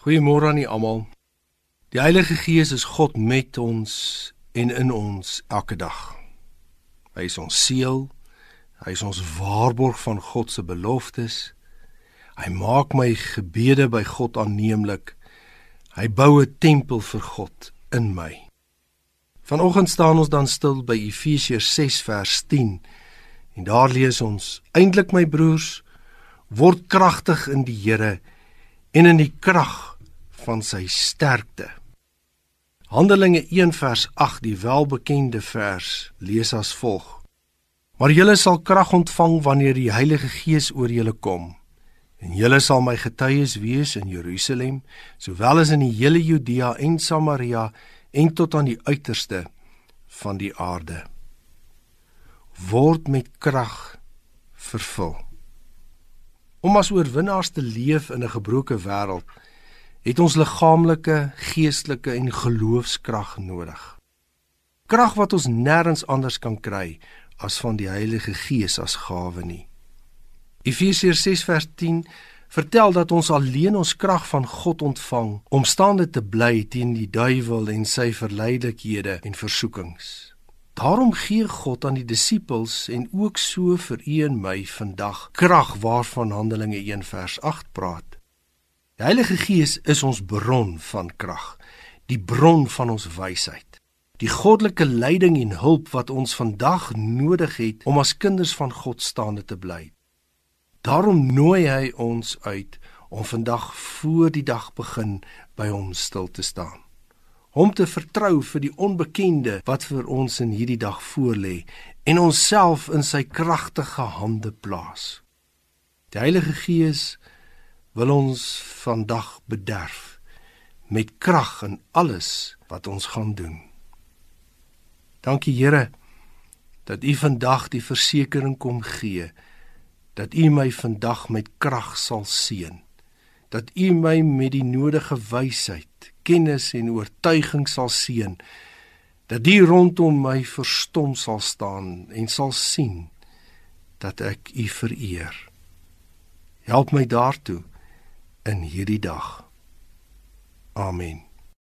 Goeiemôre aan almal. Die Heilige Gees is God met ons en in ons elke dag. Hy is ons seël. Hy is ons waarborg van God se beloftes. Hy maak my gebede by God aanneemlik. Hy bou 'n tempel vir God in my. Vanoggend staan ons dan stil by Efesiërs 6 vers 10 en daar lees ons: "Eindelik my broers, word kragtig in die Here en in die krag van sy sterkte. Handelinge 1 vers 8, die welbekende vers, lees as volg: Maar julle sal krag ontvang wanneer die Heilige Gees oor julle kom, en julle sal my getuies wees in Jerusalem, sowel as in die hele Judea en Samaria en tot aan die uiterste van die aarde. Word met krag vervul. Om as oorwinnaars te leef in 'n gebroke wêreld het ons liggaamlike, geestelike en geloofskrag nodig. Krag wat ons nêrens anders kan kry as van die Heilige Gees as gawe nie. Efesiërs 6:10 vertel dat ons alleen ons krag van God ontvang om staande te bly teen die duiwel en sy verleidelikhede en versoekings. Daarom gee God aan die disippels en ook so vir u en my vandag krag waarvan Handelinge 1 vers 8 praat. Die Heilige Gees is ons bron van krag, die bron van ons wysheid. Die goddelike leiding en hulp wat ons vandag nodig het om as kinders van God staande te bly. Daarom nooi hy ons uit om vandag voor die dag begin by hom stil te staan. Hom te vertrou vir die onbekende wat vir ons in hierdie dag voorlê en onsself in sy kragtige hande plaas. Die Heilige Gees wil ons vandag bederf met krag in alles wat ons gaan doen. Dankie Here dat U vandag die versekering kom gee dat U my vandag met krag sal seën. Dat U my met die nodige wysheid, kennis en oortuiging sal seën. Dat die rondom my verstom sal staan en sal sien dat ek U vereer. Help my daartoe in hierdie dag. Amen.